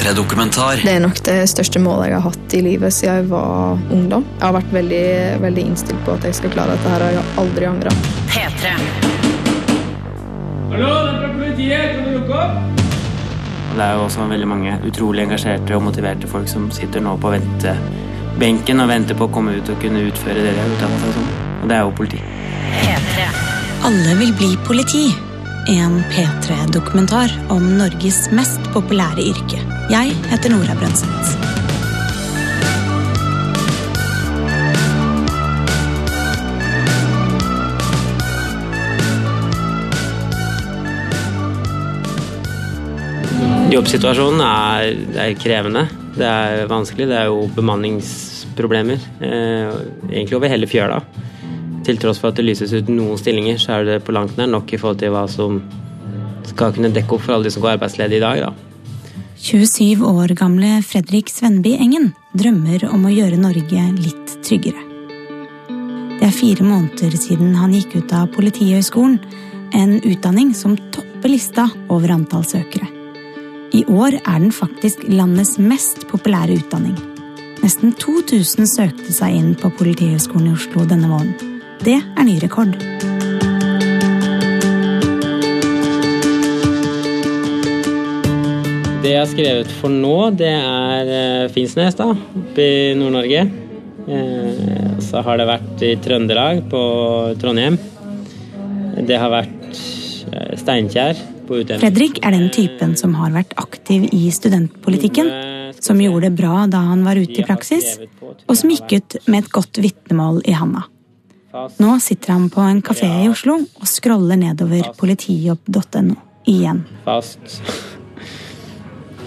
P3-dokumentar. Det er nok det største målet jeg har hatt i livet siden jeg var ungdom. Jeg har vært veldig, veldig innstilt på at jeg skal klare dette her, og jeg har aldri angra. P3. Hallo, det er fra politiet. Kan du lukke opp? Det er jo også veldig mange utrolig engasjerte og motiverte folk som sitter nå på ventebenken og venter på å komme ut og kunne utføre det de har utdannet seg som. Og det er jo politi. P3. Alle vil bli politi. En P3-dokumentar om Norges mest populære yrke. Jeg heter Nora Brønseth. Jobbsituasjonen er, er krevende. Det er vanskelig. Det er jo bemanningsproblemer. Eh, egentlig over hele fjøla. Til tross for at det lyses ut noen stillinger, så er det på langt nær nok i forhold til hva som skal kunne dekke opp for alle de som går arbeidsledige i dag. da. 27 år gamle Fredrik Svenby Engen drømmer om å gjøre Norge litt tryggere. Det er fire måneder siden han gikk ut av Politihøgskolen, en utdanning som topper lista over antall søkere. I år er den faktisk landets mest populære utdanning. Nesten 2000 søkte seg inn på Politihøgskolen i Oslo denne våren. Det er ny rekord. Det jeg har skrevet for nå, det er eh, Finnsnes, da, oppe i Nord-Norge. Eh, Så har det vært i Trøndelag, på Trondheim. Det har vært eh, Steinkjer på UTM. Fredrik er den typen som har vært aktiv i studentpolitikken, som gjorde det bra da han var ute i praksis, og som gikk ut med et godt vitnemål i handa. Nå sitter han på en kafé i Oslo og scroller nedover politijobb.no igjen. Fast.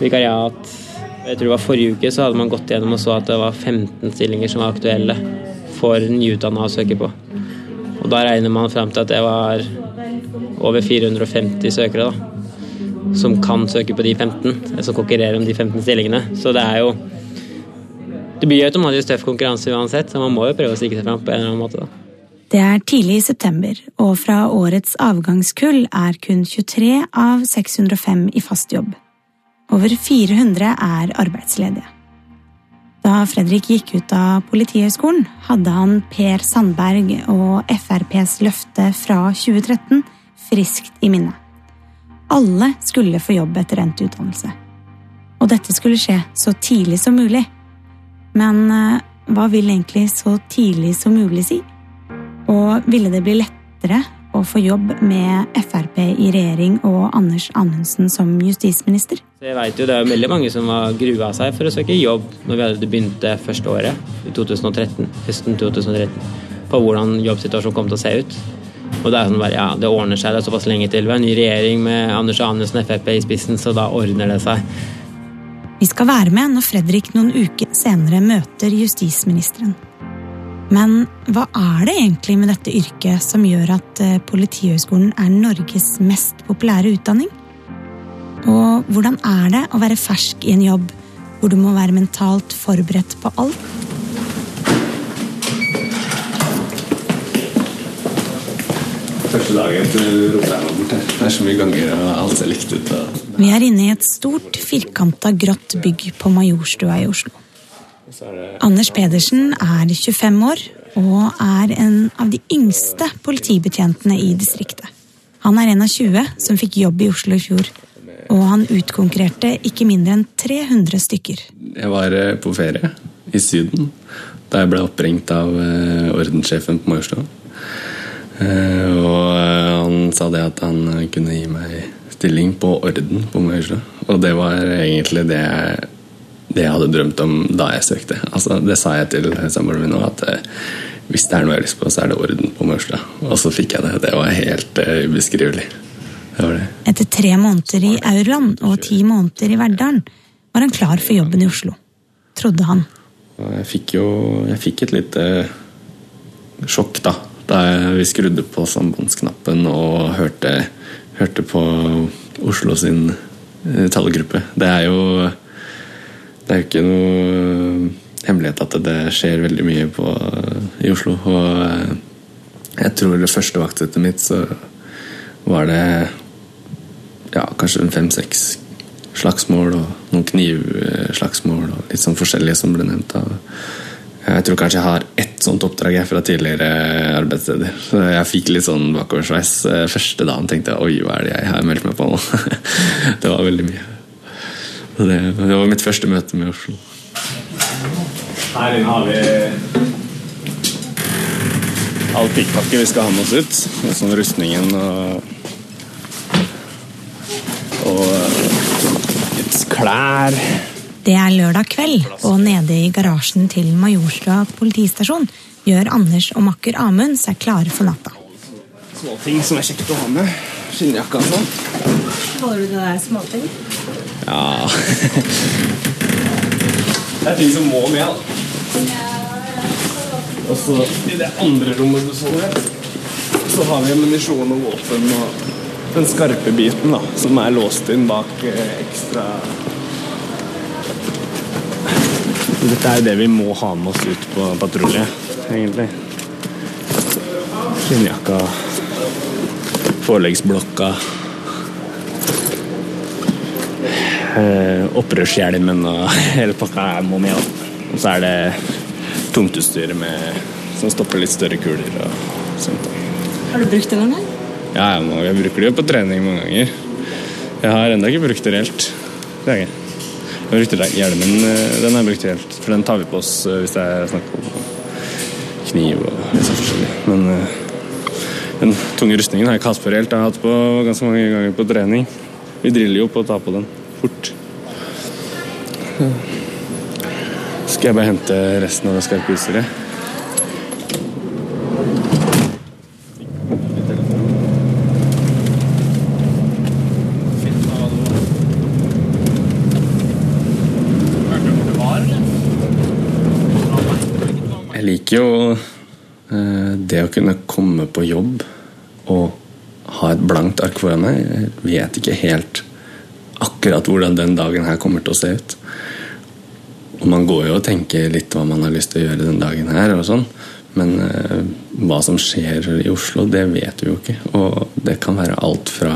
Vikariat. Jeg tror det var Forrige uke så hadde man gått gjennom og så at det var 15 stillinger som var aktuelle for nyutdanna å søke på. Og da regner man fram til at det var over 450 søkere da, som kan søke på de 15, som konkurrerer om de 15 stillingene. Så det er jo Det blir automatisk tøff konkurranse uansett, så man må jo prøve å stikke seg fram på en eller annen måte. da. Det er tidlig i september, og fra årets avgangskull er kun 23 av 605 i fast jobb. Over 400 er arbeidsledige. Da Fredrik gikk ut av Politihøgskolen, hadde han Per Sandberg og FrPs løfte fra 2013 friskt i minne. Alle skulle få jobb etter endt utdannelse. Og dette skulle skje så tidlig som mulig. Men eh, hva vil egentlig så tidlig som mulig si? Og ville det bli lettere å få jobb med Frp i regjering og Anders Anundsen som justisminister? Jeg vet jo Det er jo veldig mange som har grua seg for å søke jobb når vi begynte første året, i 2013, høsten 2013, på hvordan jobbsituasjonen kom til å se ut. Og det er sånn bare, ja, det ordner seg, det er såpass lenge til. Vi har en ny regjering med Anders Anundsen Frp i spissen, så da ordner det seg. Vi skal være med når Fredrik noen uker senere møter justisministeren. Men hva er det egentlig med dette yrket som gjør at eh, Politihøgskolen er Norges mest populære utdanning? Og hvordan er det å være fersk i en jobb hvor du må være mentalt forberedt på alt? Første dagen så jeg meg bort her. Det er så mye ganger, og alt ser likt ut. Vi er inne i et stort, firkanta grått bygg på Majorstua i Oslo. Anders Pedersen er 25 år og er en av de yngste politibetjentene i distriktet. Han er en av 20 som fikk jobb i Oslo i fjor, og han utkonkurrerte ikke mindre enn 300 stykker. Jeg var eh, på ferie i Syden da jeg ble oppringt av eh, ordenssjefen på Majorstua. Eh, Og han sa det at han kunne gi meg stilling på orden på Majorstua. Og det var egentlig det jeg, det jeg hadde drømt om da jeg søkte. Altså, det sa jeg til samboeren min òg, at eh, hvis det er noe jeg har lyst på, så er det orden på Mørsla. Og så fikk jeg det. Det var helt eh, ubeskrivelig. Det var det. Etter tre måneder i Aurland og ti måneder i Verdalen var han klar for jobben i Oslo. Trodde han. Jeg fikk jo jeg fikk et lite sjokk da da vi skrudde på sambandsknappen og hørte, hørte på Oslo sin eh, tallgruppe. Det er jo Det er jo ikke noe hemmelighet at det skjer veldig mye på, i Oslo. Og eh, jeg tror det første vaktsettet mitt så var det ja, kanskje fem-seks slagsmål og noen knivslagsmål og litt sånn forskjellige som ble nevnt. jeg tror kanskje jeg har ett sånt oppdrag fra tidligere arbeidssteder. Så jeg fikk litt sånn bakoversveis eh, første dagen. tenkte jeg oi, hva er det jeg har meldt meg på nå? det var veldig mye. Det, det, var mitt første møte med Oslo. Her inne har vi all pikkpakke vi skal ha med oss ut. Sånn rustningen og og litt klær. Det er lørdag kveld, og nede i garasjen til Majorstua politistasjon gjør Anders og makker Amund seg klare for natta. Småting som er kjekt å ha med. Skinnjakka og sånn. Holder du det der småting? Ja Det er ting som må med, da. Og så i det andre rommet du så her, så har vi ammunisjon og våpen og den skarpe biten, da, som er låst inn bak eh, ekstra Dette er jo det vi må ha med oss ut på patrulje, egentlig. Skinnjakka, foreleggsblokka eh, Opprørshjelmen og hele pakka her må med. Og så er det tungtutstyr som stopper litt større kuler og sånt. Har du brukt det noen gang? Ja, jeg bruker det jo på trening mange ganger. Jeg har ennå ikke brukt det reelt. Det har jeg. Jeg brukte hjelmen, eh, den har jeg brukt reelt. For den tar vi på oss eh, hvis det er snakk om kniv og litt sånn forskjellig. Men eh, den tunge rustningen har jeg ikke hatt på reelt. Jeg har hatt på ganske mange ganger på trening. Vi driller jo på å ta på den fort. Skal jeg bare hente resten av det skarpe utstyret? Jeg liker jo eh, det å kunne komme på jobb og ha et blankt ark foran meg. Jeg vet ikke helt akkurat hvordan den dagen her kommer til å se ut. Og man går jo og tenker litt hva man har lyst til å gjøre den dagen her, og sånn. men eh, hva som skjer i Oslo, det vet vi jo ikke. Og det kan være alt fra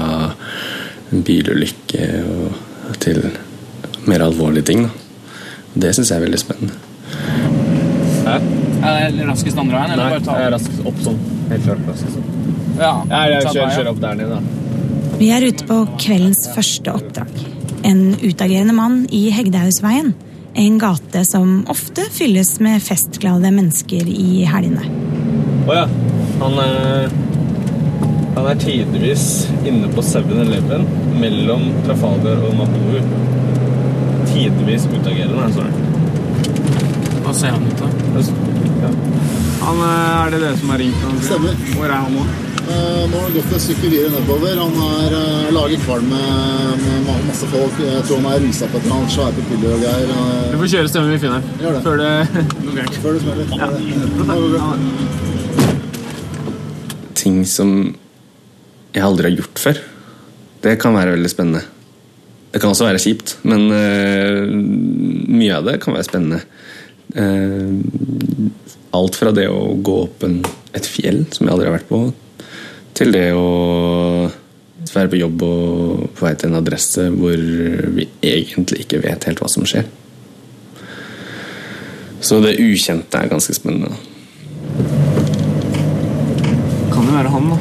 en bilulykke og til mer alvorlige ting. Da. Det syns jeg er veldig spennende. Er det raskest andre veien, eller bare ta er raskest opp sånn. Helt klart raskest opp. Ja, jeg, jeg kjører, kjører opp der nede, da. Vi er ute på kveldens første oppdrag. En utagerende mann i Hegdehaugsveien. En gate som ofte fylles med festglade mennesker i helgene. Å ja. Han er, han er tidvis inne på 7-Eleven mellom Trafalgar og Mapour. Tidvis utagerende, står det. Hva ser han ut da? Ja. Han eh, er det dere som har ringt? Han, Stemmer. Hvor er han nå? Eh, Nå har han gått et stykke videre nedover. Han er uh, lager kvalm med, med masse folk. Jeg tror han er rusa på et eller annet. Svære piller og greier. Vi eh, får kjøre stemmen vi finner. Gjør det. Før det går gærent. Før det smeller. Ja, det ting som jeg aldri har gjort før. Det kan være veldig spennende. Det kan også være kjipt, men uh, mye av det kan være spennende. Uh, alt fra det å gå opp en, et fjell, som jeg aldri har vært på, til det å være på jobb og på vei til en adresse hvor vi egentlig ikke vet helt hva som skjer. Så det ukjente er ganske spennende. Kan jo være han, da.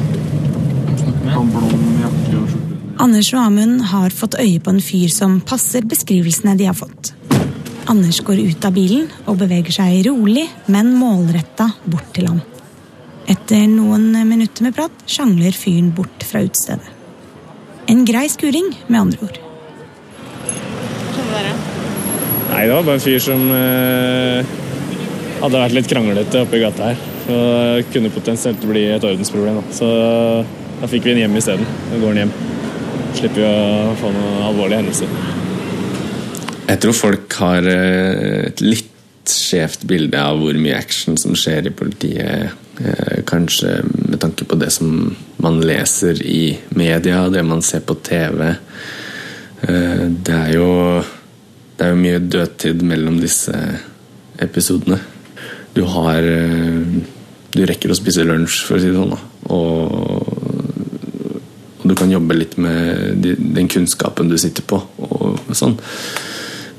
Han blond jakke og skjorte. Anders og Amund har fått øye på en fyr som passer beskrivelsene de har fått. Anders går ut av bilen og beveger seg rolig, men målretta bort til ham. Etter noen minutter med prat sjangler fyren bort fra utestedet. En grei skuring, med andre ord. Nei, det var bare en fyr som eh, hadde vært litt kranglete oppi gata her. Så det kunne potensielt bli et ordensproblem. Da. Så da fikk vi en hjem isteden. Da går han hjem. Slipper vi å få noen alvorlige hendelser. Jeg tror folk har eh, et litt skjevt bilde av hvor mye action som skjer i politiet. Eh, Kanskje med tanke på det som man leser i media, det man ser på TV. Eh, Det er jo, det er jo mye dødtid mellom disse episodene. Du har eh, Du rekker å spise lunsj, for å si det sånn. Og og du kan jobbe litt med den kunnskapen du sitter på, og sånn.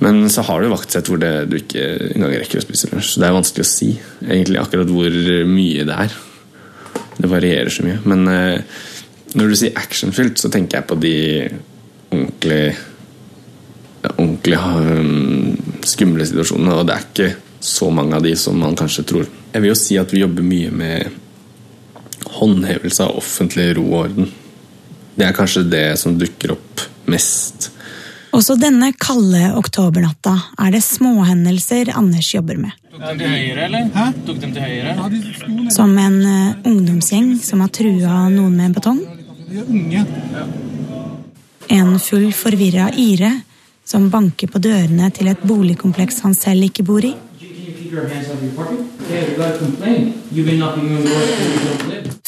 Men så har du vaktsett hvor det, du ikke engang rekker å spise lunsj. Det er vanskelig å si egentlig akkurat hvor mye det er. Det varierer så mye. Men eh, når du sier actionfylt, så tenker jeg på de ordentlig ordentlig um, skumle situasjonene. Og det er ikke så mange av de som man kanskje tror. Jeg vil jo si at vi jobber mye med håndhevelse av offentlig ro og orden. Det er kanskje det som dukker opp mest. Også denne kalde oktobernatta er det småhendelser Anders jobber med. Tok dem til høyre, eller? Hæ? Tok dem til høyre? Som en uh, ungdomsgjeng som har trua noen med betong. En full forvirra Ire som banker på dørene til et boligkompleks han selv ikke bor i.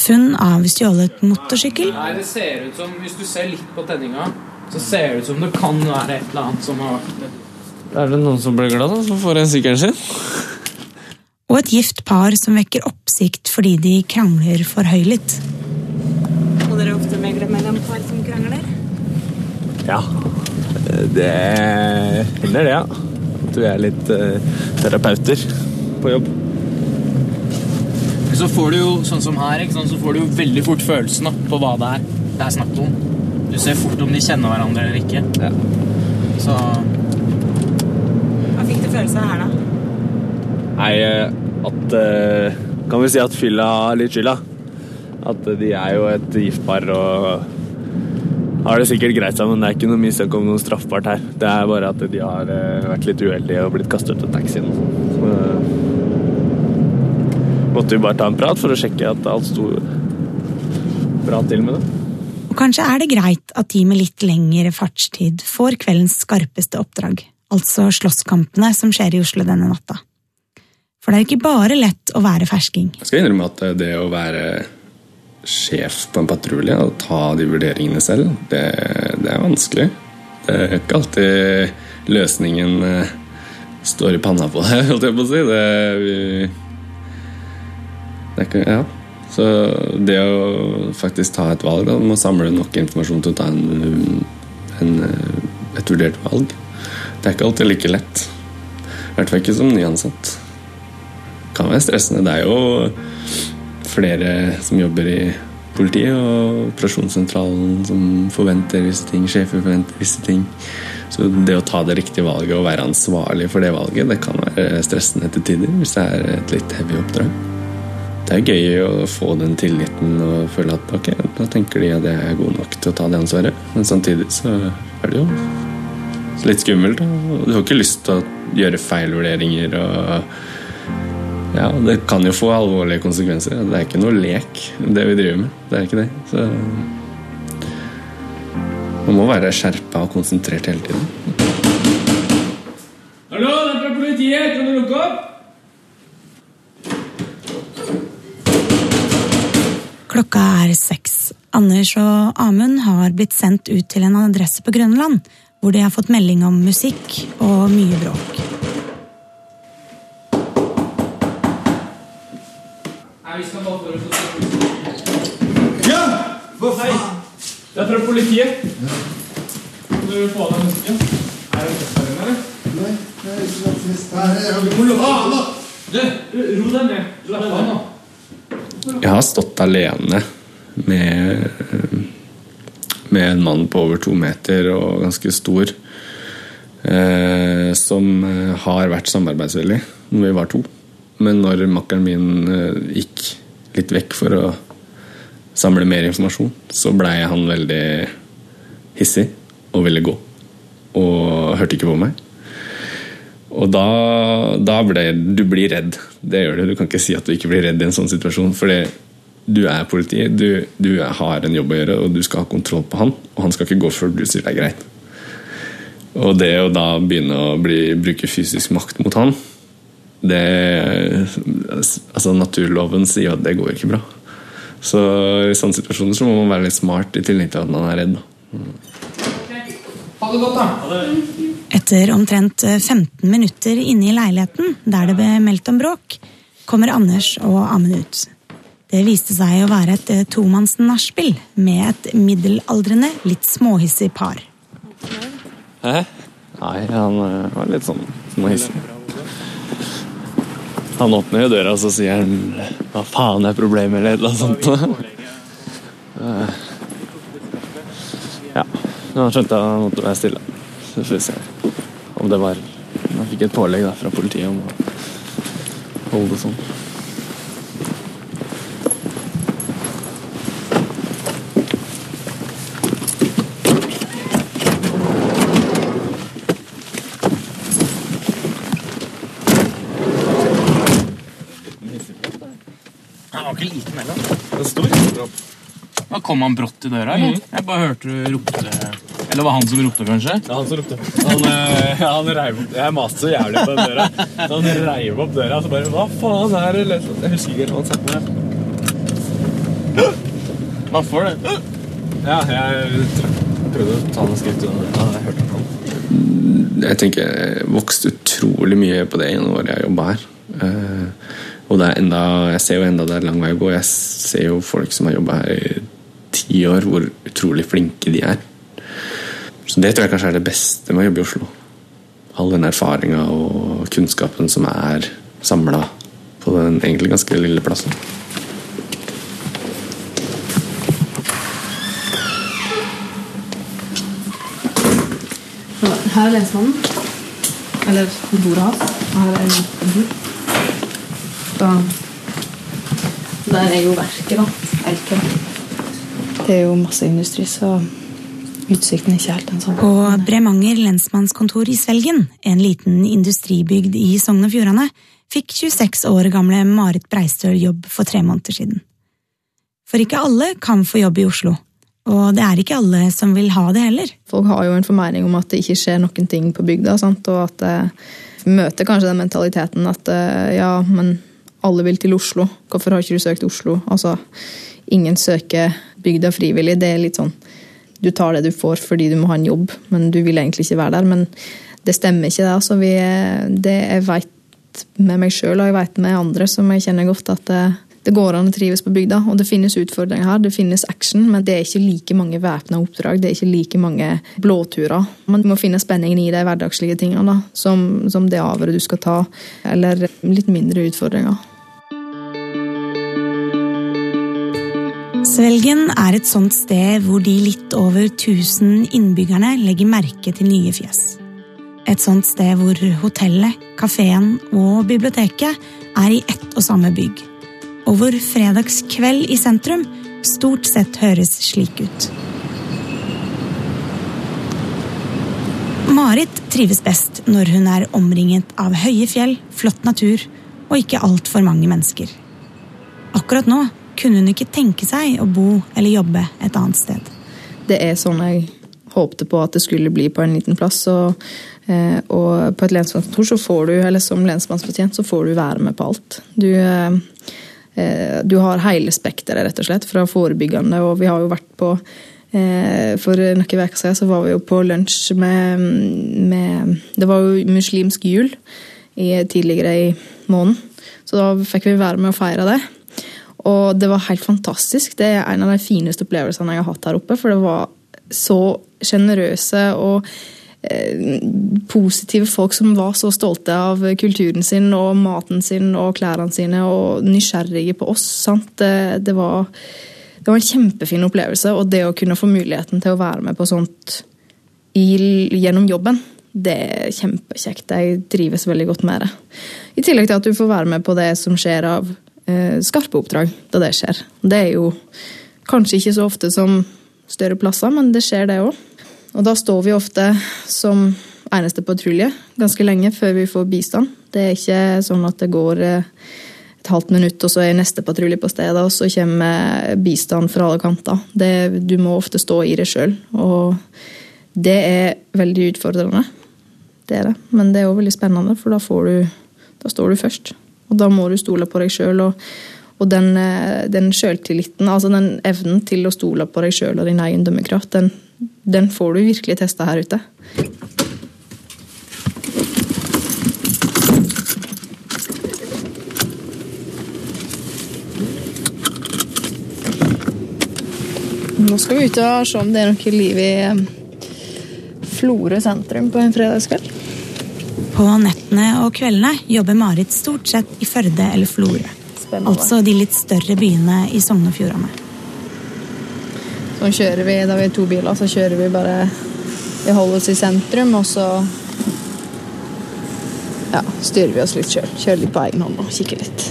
Funn av stjålet motorsykkel. Nei, det ser ut som Hvis du ser litt på tenninga, så ser det ut som det kan være et eller annet som har vært Er det noen som blir glad, da? Som får en sykkelen sin? Og et gift par som vekker oppsikt fordi de krangler for høylytt. Må dere ofte megle mellom par som krangler? Ja. Det hender det, ja. At vi er litt uh, terapeuter på jobb. Så får du jo, sånn som her, ikke sant, så får du jo veldig fort følelsen på hva det er det er snakk om. Du ser fort om de kjenner hverandre eller ikke. Ja. Så Hva fikk du følelse av her, da? Nei, eh, at uh, Kan vi si at fylla har litt skylda? At de er jo et giftpar og har det sikkert greit sammen. Det er ikke noe mistanke om noe straffbart her. Det er bare at de har vært litt uheldige og blitt kastet ut av taxien. Så måtte vi bare ta en prat for å sjekke at alt sto bra til med det. Og kanskje er det greit at de med litt lengre fartstid får kveldens skarpeste oppdrag, altså slåsskampene som skjer i Oslo denne natta. For det er ikke bare lett å være fersking. Jeg skal innrømme at det å være sjef på en patrulje og ta de vurderingene selv, det, det, er vanskelig. Det er ikke alltid løsningen eh, står i panna på deg, holdt jeg på å si. Det, det er ikke, ja. Så det å faktisk ta et valg, da, må samle nok informasjon til å ta en, en, et vurdert valg, det er ikke alltid like lett. I hvert fall ikke som nyansatt. Det kan være stressende. Det er jo flere som jobber i politiet og operasjonssentralen som forventer visse ting, sjefer forventer visse ting. Så det å ta det riktige valget og være ansvarlig for det valget, det kan være stressende til tider hvis det er et litt heavy oppdrag det er gøy å få den tilliten og føle at ok, da tenker de at jeg er god nok til å ta det ansvaret. Men samtidig så er det jo litt skummelt. Og du har ikke lyst til å gjøre feilvurderinger. og ja, Det kan jo få alvorlige konsekvenser. Det er ikke noe lek, det vi driver med. Det er ikke det. Så man må være skjerpa og konsentrert hele tiden. Hallo, det er fra politiet! Kan du lukke opp? Klokka er seks. Anders og Amund har blitt sendt ut til en adresse på Grønland, hvor de har fått melding om musikk og mye bråk. Ja! Hva faen? Det er fra politiet. Kan du få av deg musikken? Er det festeren, eller? Nei, det er ikke fest her. Av, da! Du, ro deg ned. Slapp av nå. Jeg har stått alene med, med en mann på over to meter og ganske stor. Eh, som har vært samarbeidsvillig når vi var to. Men når makkeren min eh, gikk litt vekk for å samle mer informasjon, så blei han veldig hissig og ville gå. Og hørte ikke på meg. Og da, da ble du blir redd. Det gjør du. Du kan ikke si at du ikke blir redd i en sånn situasjon. For du er politi, du, du, har en jobb å gjøre, og du skal ha kontroll på han. Og han skal ikke gå før du sier det er greit. Og det å da begynne å bli, bruke fysisk makt mot han det, altså Naturloven sier at det går ikke bra. Så i sånne situasjoner så må man være litt smart i tillegg til at man er redd. Ha det godt, da. Ha det. Etter omtrent 15 minutter inne i leiligheten der det ble meldt om bråk, kommer Anders og Amund ut. Det viste seg å være et tomanns nachspiel med et middelaldrende, litt småhissig par. Hæ? Nei, han eh, var litt sånn småhissig. Han åpner jo døra, og så sier han 'hva faen er problemet', eller annet sånt. Eh, ja. Nå skjønte skjønte at han måtte være stille. Så får vi se om det var Jeg fikk et pålegg da, fra politiet om å holde det sånn. Kom han brått i døra, eller? Jeg bare hørte du ropte Eller var han som ropte, kanskje? Ja, han som ropte. Han, øh, han reiv opp Jeg maste så jævlig på den døra. Så han reiv opp døra, og så bare Hva faen er det? Jeg husker ikke helt hva han sa. Hva for det? Ja, jeg prøvde å ta noen skritt unna. Ja, jeg hørte han. Jeg tenker jeg vokste utrolig mye på det gjennom året jeg jobba her. Eh, og det er enda, jeg ser jo enda det er lang vei å gå. Jeg ser jo folk som har jobba her i ti år, hvor utrolig flinke de er. Så det tror jeg kanskje er det beste med å jobbe i Oslo. All den erfaringa og kunnskapen som er samla på den egentlig ganske lille plassen. Her er lensmannen. Eller bordet hans. Her er bord. Da Der er jo verket, da. Elken. Det er jo masse industri, så utsikten er ikke helt den samme. På Bremanger lensmannskontor i Svelgen, en liten industribygd i Sogn og Fjordane, fikk 26 år gamle Marit Breistøl jobb for tre måneder siden. For ikke alle kan få jobb i Oslo, og det er ikke alle som vil ha det heller. Folk har jo en formening om at det ikke skjer noen ting på bygda, sant? og at det møter kanskje den mentaliteten at eh, ja, men alle vil til Oslo. Hvorfor har ikke du søkt Oslo? Altså, ingen søker bygda frivillig. Det er litt sånn Du tar det du får fordi du må ha en jobb, men du vil egentlig ikke være der. Men det stemmer ikke, det. Altså, vi, det jeg vet med meg sjøl og jeg vet med andre som jeg kjenner godt, at det, det går an å trives på bygda. Og det finnes utfordringer her, det finnes action, men det er ikke like mange væpna oppdrag. Det er ikke like mange blåturer. Man må finne spenningen i de hverdagslige tingene, da, som, som det avhøret du skal ta, eller litt mindre utfordringer. Svelgen er et sånt sted hvor de litt over 1000 innbyggerne legger merke til nye fjes. Et sånt sted hvor hotellet, kafeen og biblioteket er i ett og samme bygg. Og hvor fredagskveld i sentrum stort sett høres slik ut. Marit trives best når hun er omringet av høye fjell, flott natur og ikke altfor mange mennesker. Akkurat nå kunne hun ikke tenke seg å bo eller jobbe et annet sted. Det er sånn jeg håpte på at det skulle bli på en liten plass. Og, eh, og på et lensmannskontor så får du, eller som lensmannsbetjent så får du være med på alt. Du, eh, eh, du har hele spekteret, rett og slett, fra forebyggende, og vi har jo vært på For noen uker siden så var vi jo på lunsj med, med Det var jo muslimsk jul tidligere i måneden, så da fikk vi være med og feire det. Og det var helt fantastisk. Det er en av de fineste opplevelsene jeg har hatt her oppe. For det var så sjenerøse og eh, positive folk som var så stolte av kulturen sin og maten sin og klærne sine og nysgjerrige på oss. Det, det, var, det var en kjempefin opplevelse. Og det å kunne få muligheten til å være med på sånt i, gjennom jobben, det er kjempekjekt. Jeg trives veldig godt med det. I tillegg til at du får være med på det som skjer av skarpe oppdrag da det skjer. Det er jo kanskje ikke så ofte som større plasser, men det skjer det òg. Og da står vi ofte som eneste patrulje ganske lenge før vi får bistand. Det er ikke sånn at det går eh, et halvt minutt, og så er neste patrulje på stedet, og så kommer bistand fra alle kanter. Det, du må ofte stå i det sjøl, og det er veldig utfordrende. Det er det. Men det er òg veldig spennende, for da, du, da står du først. Og da må du stole på deg sjøl. Og, den, den sjøltilliten, altså den evnen til å stole på deg sjøl og din egen dømmekraft, den, den får du virkelig testa her ute. Nå skal vi ut og se om det er noe liv i Florø sentrum på en fredagskveld. På nettene og kveldene jobber Marit stort sett i Førde eller Florø. Altså de litt større byene i Sogn og Fjordane. Sånn kjører vi, Da vi er to biler, så kjører vi bare Vi holder oss i sentrum, og så ja, styrer vi oss litt sjøl. Kjører litt på egen hånd og kikker litt.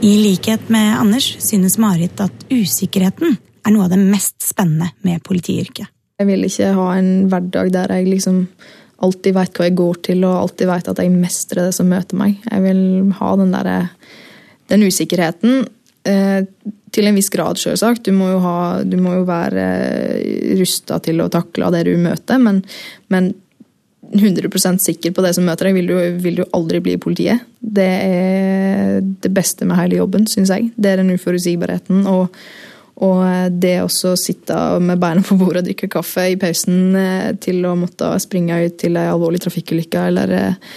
I likhet med Anders synes Marit at usikkerheten er noe av det mest spennende med politiyrket. Jeg vil ikke ha en hverdag der jeg liksom alltid veit hva jeg går til, og alltid veit at jeg mestrer det som møter meg. Jeg vil ha den derre Den usikkerheten. Eh, til en viss grad, sjølsagt. Du, må jo ha, du må jo være rusta til å takle det du møter, men, men 100% sikker på det som møter deg, vil du, vil du aldri bli i politiet. Det er det beste med hele jobben, syns jeg. Det er den uforutsigbarheten. Og, og det også sitte med beina på bordet og drikke kaffe i pausen eh, til å måtte springe ut til ei alvorlig trafikkulykke eller, eh,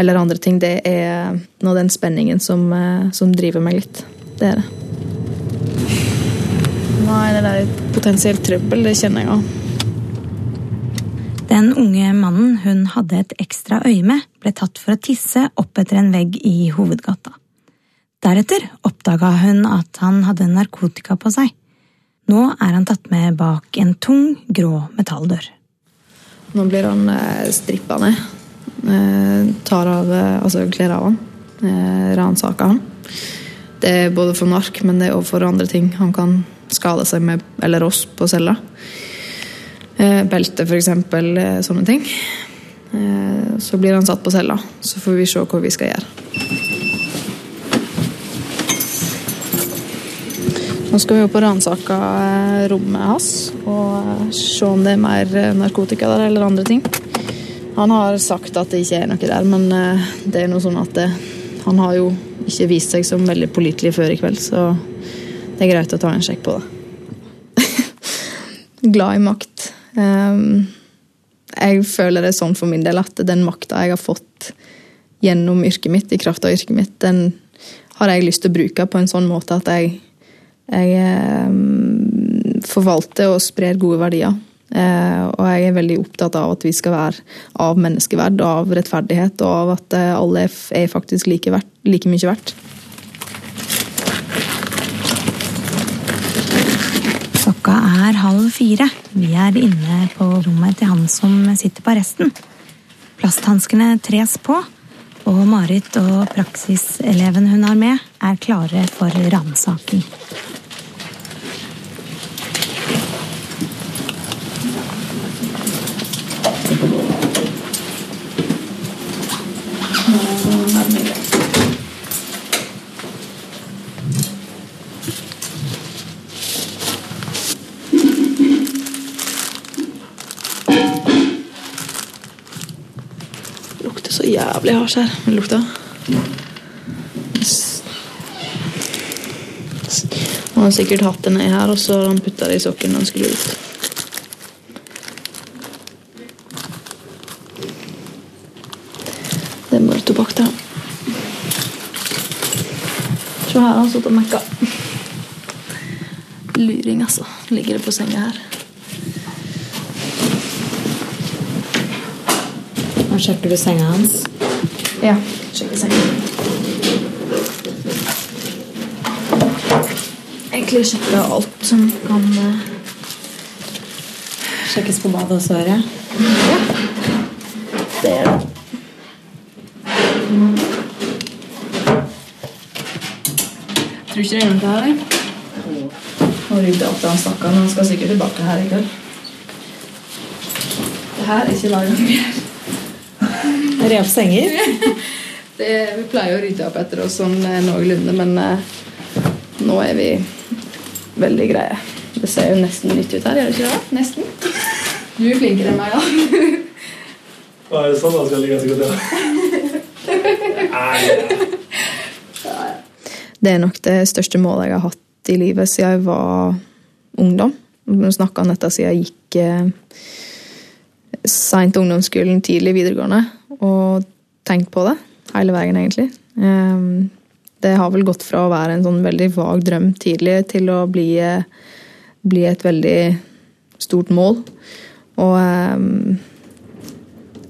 eller andre ting, det er nå den spenningen som, eh, som driver meg litt. Det er det. Nå er det der potensielt trøbbel, det kjenner jeg òg. Den unge mannen hun hadde et ekstra øye med, ble tatt for å tisse opp etter en vegg i hovedgata. Deretter oppdaga hun at han hadde narkotika på seg. Nå er han tatt med bak en tung, grå metalldør. Nå blir han eh, strippa ned. Eh, tar av, eh, altså kler av han. Ransaker han. Det er både for nark, men det er også for andre ting. Han kan skade seg med, eller oss, på cella. Belte. Eh, sånne ting. Så blir han satt på cella. Så får vi se hva vi skal gjøre. Nå skal vi opp og ransake eh, rommet hans og eh, se om det er mer eh, narkotika der eller andre ting. Han har sagt at det ikke er noe der, men det er noe sånn at det, han har jo ikke vist seg som veldig pålitelig før i kveld, så det er greit å ta en sjekk på det. Glad i makt. Ehm, jeg føler det sånn for min del at den makta jeg har fått gjennom yrket mitt, i kraft av yrket mitt, den har jeg lyst til å bruke på en sånn måte at jeg, jeg eh, forvalter og sprer gode verdier. Eh, og jeg er veldig opptatt av at vi skal være av menneskeverd, av rettferdighet, og av at eh, alle er faktisk like, verdt, like mye verdt. Klokka er halv fire. Vi er inne på rommet til han som sitter på arresten. Plasthanskene tres på, og Marit og praksiseleven hun har med, er klare for ransaking. Jævlig hasj her. Det s- Han har sikkert hatt det nedi her, og så har han putta det i sokken når han skulle ut. Det er bare tobakk, det. Se her, han satt og mekka. Luring, altså. Ligger det på senga her. Nå sjekker du senga hans. Ja, sjekke seg. Egentlig sjekke alt som kan uh... Sjekkes på badet også, hører jeg. Det er det. Tror ikke det er noe her, jeg. Nå rydder opp det han stakkaren. Han skal sikkert tilbake her i kveld. Det her er ikke laget noe mer. Re opp senger. Det, vi pleier å rydde opp etter oss sånn eh, noenlunde, men eh, nå er vi veldig greie. Det ser jo nesten nytt ut her, gjør det ikke det? Nesten. Du er flinkere enn meg, da. Hva er det sånn da skal ligge til godt Det er nok det største målet jeg har hatt i livet siden jeg var ungdom. Nå snakka han dette siden jeg gikk eh, seint ungdomsskolen, tidlig videregående, og tenkt på det hele veien, egentlig. Ehm, det har vel gått fra å være en sånn veldig vag drøm tidlig til å bli, eh, bli et veldig stort mål. Og ehm,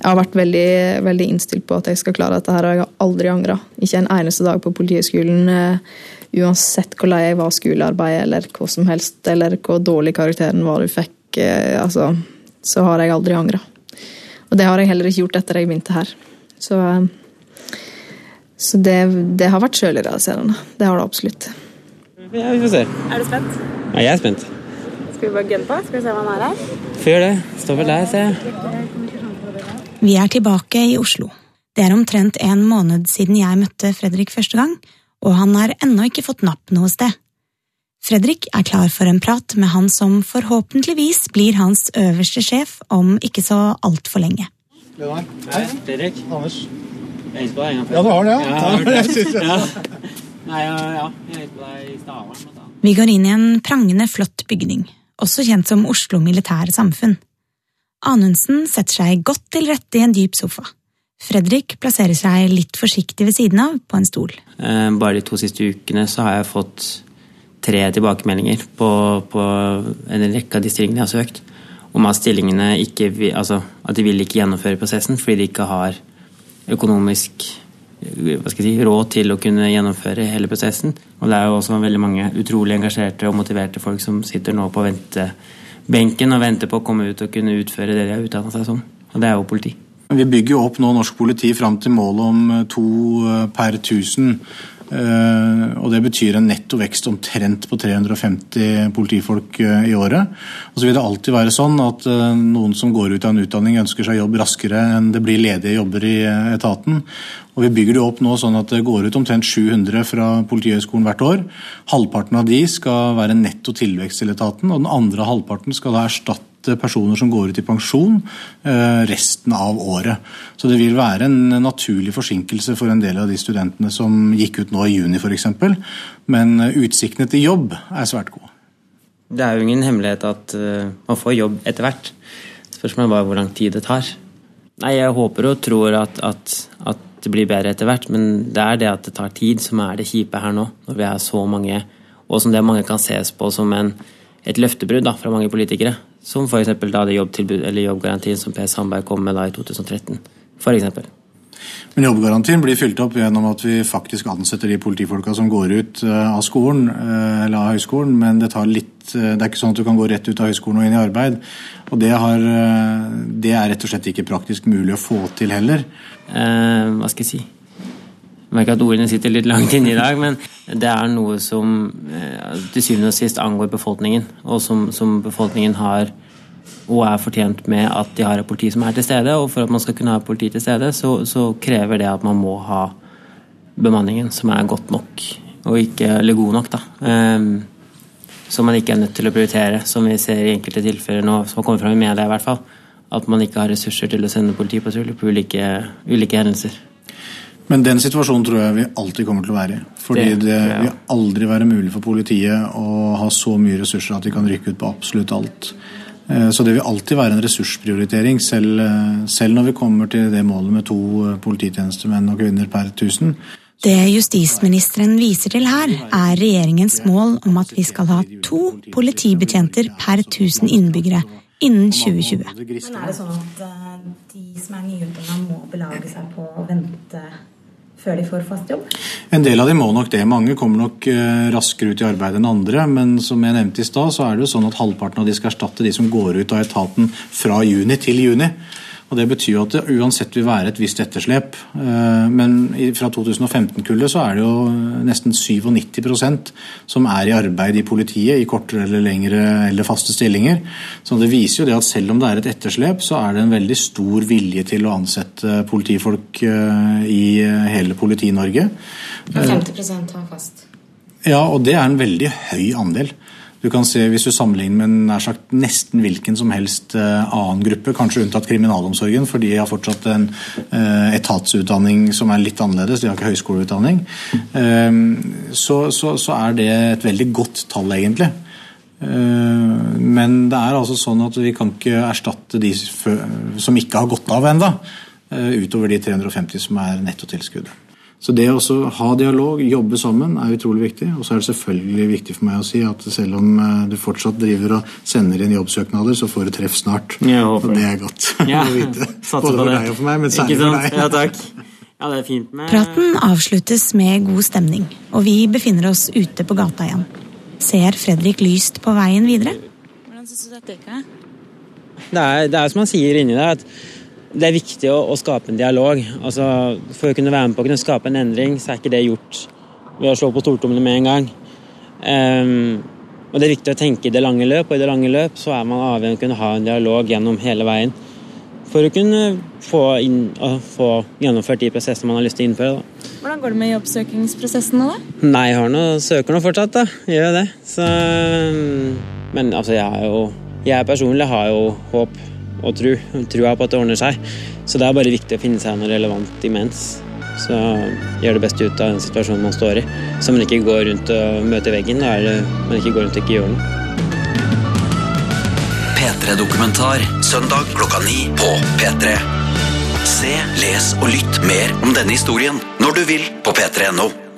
jeg har vært veldig, veldig, innstilt på at jeg skal klare dette her, og jeg har aldri angra. Ikke en eneste dag på Politihøgskolen, uh, uansett hvor lei jeg var av skolearbeid eller hva som helst, eller hvor dårlig karakteren var du fikk, uh, altså, så har jeg aldri angra. Og det har jeg heller ikke gjort etter jeg begynte her. Så, uh, så det, det, har vært sjølrealiserende. Det har det absolutt. Ja, vi får se. Er du spent? Ja, jeg er spent. Skal vi bare gunne på? Skal vi se hva han er her? Få gjøre det. Står vel der, ser jeg. Vi er tilbake i Oslo. Det er omtrent en måned siden jeg møtte Fredrik første gang, og han har ennå ikke fått napp noe sted. Fredrik er klar for en prat med han som forhåpentligvis blir hans øverste sjef om ikke så altfor lenge. Hei, Fredrik. Anders. Jeg hilser på deg en gang før. Ja, du har det, ja? Ja, jeg det. Ja. Nei, ja. Jeg hilser på deg i Stavern. Vi går inn i en prangende flott bygning, også kjent som Oslo Militære Samfunn. Anundsen setter seg godt til rette i en dyp sofa. Fredrik plasserer seg litt forsiktig ved siden av, på en stol. Eh, Bare de to siste ukene så har jeg fått tre tilbakemeldinger på, på en rekke av de stillingene jeg har søkt, om at stillingene ikke altså, at de vil ikke gjennomføre prosessen fordi de ikke har økonomisk jeg si, råd til å kunne gjennomføre hele prosessen. Og det er jo også veldig mange utrolig engasjerte og motiverte folk som sitter nå på ventebenken og venter på å komme ut og kunne utføre det de har utdanna seg som. Og det er jo politi. Vi bygger jo opp nå norsk politi fram til målet om eh, to eh, per 1000. Eh, Og det betyr en netto vekst omtrent på 350 politifolk eh, i året. Og så vil det alltid være sånn at eh, noen som går ut av en utdanning ønsker seg jobb raskere enn det blir ledige jobber i etaten. Og vi bygger det opp nå sånn at det går ut omtrent 700 fra Politihøgskolen hvert år. Halvparten av de skal være netto tilvekst til etaten, og den andre halvparten skal da erstatte personer som går ut i pensjon eh, resten av året. Så det vil være en naturlig forsinkelse for en del av de studentene som gikk ut nå i juni f.eks. Men eh, utsiktene til jobb er svært gode. Det er jo ingen hemmelighet at eh, man får jobb etter hvert. Spørsmålet er bare hvor lang tid det tar. Nei, Jeg håper og tror at, at, at det blir bedre etter hvert, men det er det at det tar tid som er det kjipe her nå, når vi er så mange, og som det mange kan ses på som en, et løftebrudd fra mange politikere. Som f.eks. da det jobbtilbud, eller jobbgarantien som Per Sandberg kom med da i 2013. For eksempel. Men jobbgarantien blir fylt opp gjennom at vi faktisk ansetter de politifolka som går ut eh, av skolen eh, eller av høyskolen, men det tar litt eh, Det er ikke sånn at du kan gå rett ut av høyskolen og inn i arbeid. Og det, har, det er rett og slett ikke praktisk mulig å få til heller. Eh, hva skal jeg si? Jeg merker at ordene sitter litt langt inne i dag, men det er noe som eh, til syvende og sist angår befolkningen, og som, som befolkningen har og er fortjent med at de har et politi som er til stede. Og for at man skal kunne ha et politi til stede, så, så krever det at man må ha bemanningen som er godt nok, og ikke, eller god nok, da. Um, som man ikke er nødt til å prioritere, som vi ser i enkelte tilfeller nå, som har kommet fram i media i hvert fall. At man ikke har ressurser til å sende politi på ulike, ulike hendelser. Men den situasjonen tror jeg vi alltid kommer til å være i. Fordi Det det, ja. vil aldri være mulig for politiet å ha så mye ressurser at de kan rykke ut på absolutt alt. Eh, Så det vil alltid være en ressursprioritering, selv, eh, selv når vi kommer til det målet med to eh, polititjenestemenn og -kvinner per 1000. Det justisministeren viser til her, er regjeringens mål om at vi skal ha to politibetjenter per 1000 innbyggere innen 2020. Men er det sånn at de som er nyutdanna må belage seg på å vente før de får fast jobb? En del av de må nok det. Mange kommer nok eh, raskere ut i arbeid enn andre. Men som jeg nevnte i stad, så er det jo sånn at halvparten av de skal erstatte de som går ut av etaten fra juni til juni. Og Det betyr jo at det uansett vil være et visst etterslep. Eh, Men fra 2015-kullet så er det jo nesten 97% som er i arbeid i politiet i kortere eller lengre eller faste stillinger. Så det viser jo det at selv om det er et etterslep, så er det en veldig stor vilje til å ansette politifolk eh, i hele Politi-Norge. 50% har fast. Ja, og det er en veldig høy andel. Du kan se, Hvis du sammenligner med nær sagt nesten hvilken som helst eh, annen gruppe, kanskje unntatt kriminalomsorgen, for de har fortsatt en eh, etatsutdanning som er litt annerledes, de har ikke høyskoleutdanning, eh, så, så, så er det et veldig godt tall, egentlig. Men det er altså sånn at vi kan ikke erstatte de som ikke har gått av eh, utover de 350 som er nettotilskuddet. Så det å ha dialog, jobbe sammen, er utrolig viktig. Og så er det selvfølgelig viktig for meg å si at selv om eh, du fortsatt driver og sender inn jobbsøknader, så får du treff snart. og det er godt ja, å vite. Både for deg og for meg, men særlig for deg. Ja, takk. Ja, det er fint med Praten avsluttes med god stemning, og vi befinner oss ute på gata igjen. Ser Fredrik lyst på veien videre? Hvordan syns du dette gikk? Det er, det er som han sier inni der, at det er viktig å, å, skape en dialog. Altså, for å kunne være med på å kunne skape en endring, så er ikke det gjort ved å slå på stortommene med en gang. Um, og Det er viktig å tenke i det lange løp, og i det lange løp så er man avhengig av å kunne ha en dialog gjennom hele veien. For å kunne få, inn, få gjennomført de prosessene man har lyst til å innføre. Da. Hvordan går det med jobbsøkingsprosessen nå, da? Nei, jeg har noe, søker nå fortsatt, da. Gjør det. Så, men altså, jeg jo Jeg personlig har jo håp og tro. Trua på at det ordner seg. Så det er bare viktig å finne seg noe relevant imens. Så gjør det beste ut av den situasjonen man står i. Så man ikke går rundt og møter veggen, er det man ikke går rundt og ikke gjør noe. P3-dokumentar søndag klokka ni på P3. Se, les og lytt mer om denne historien når du vil på p3.no.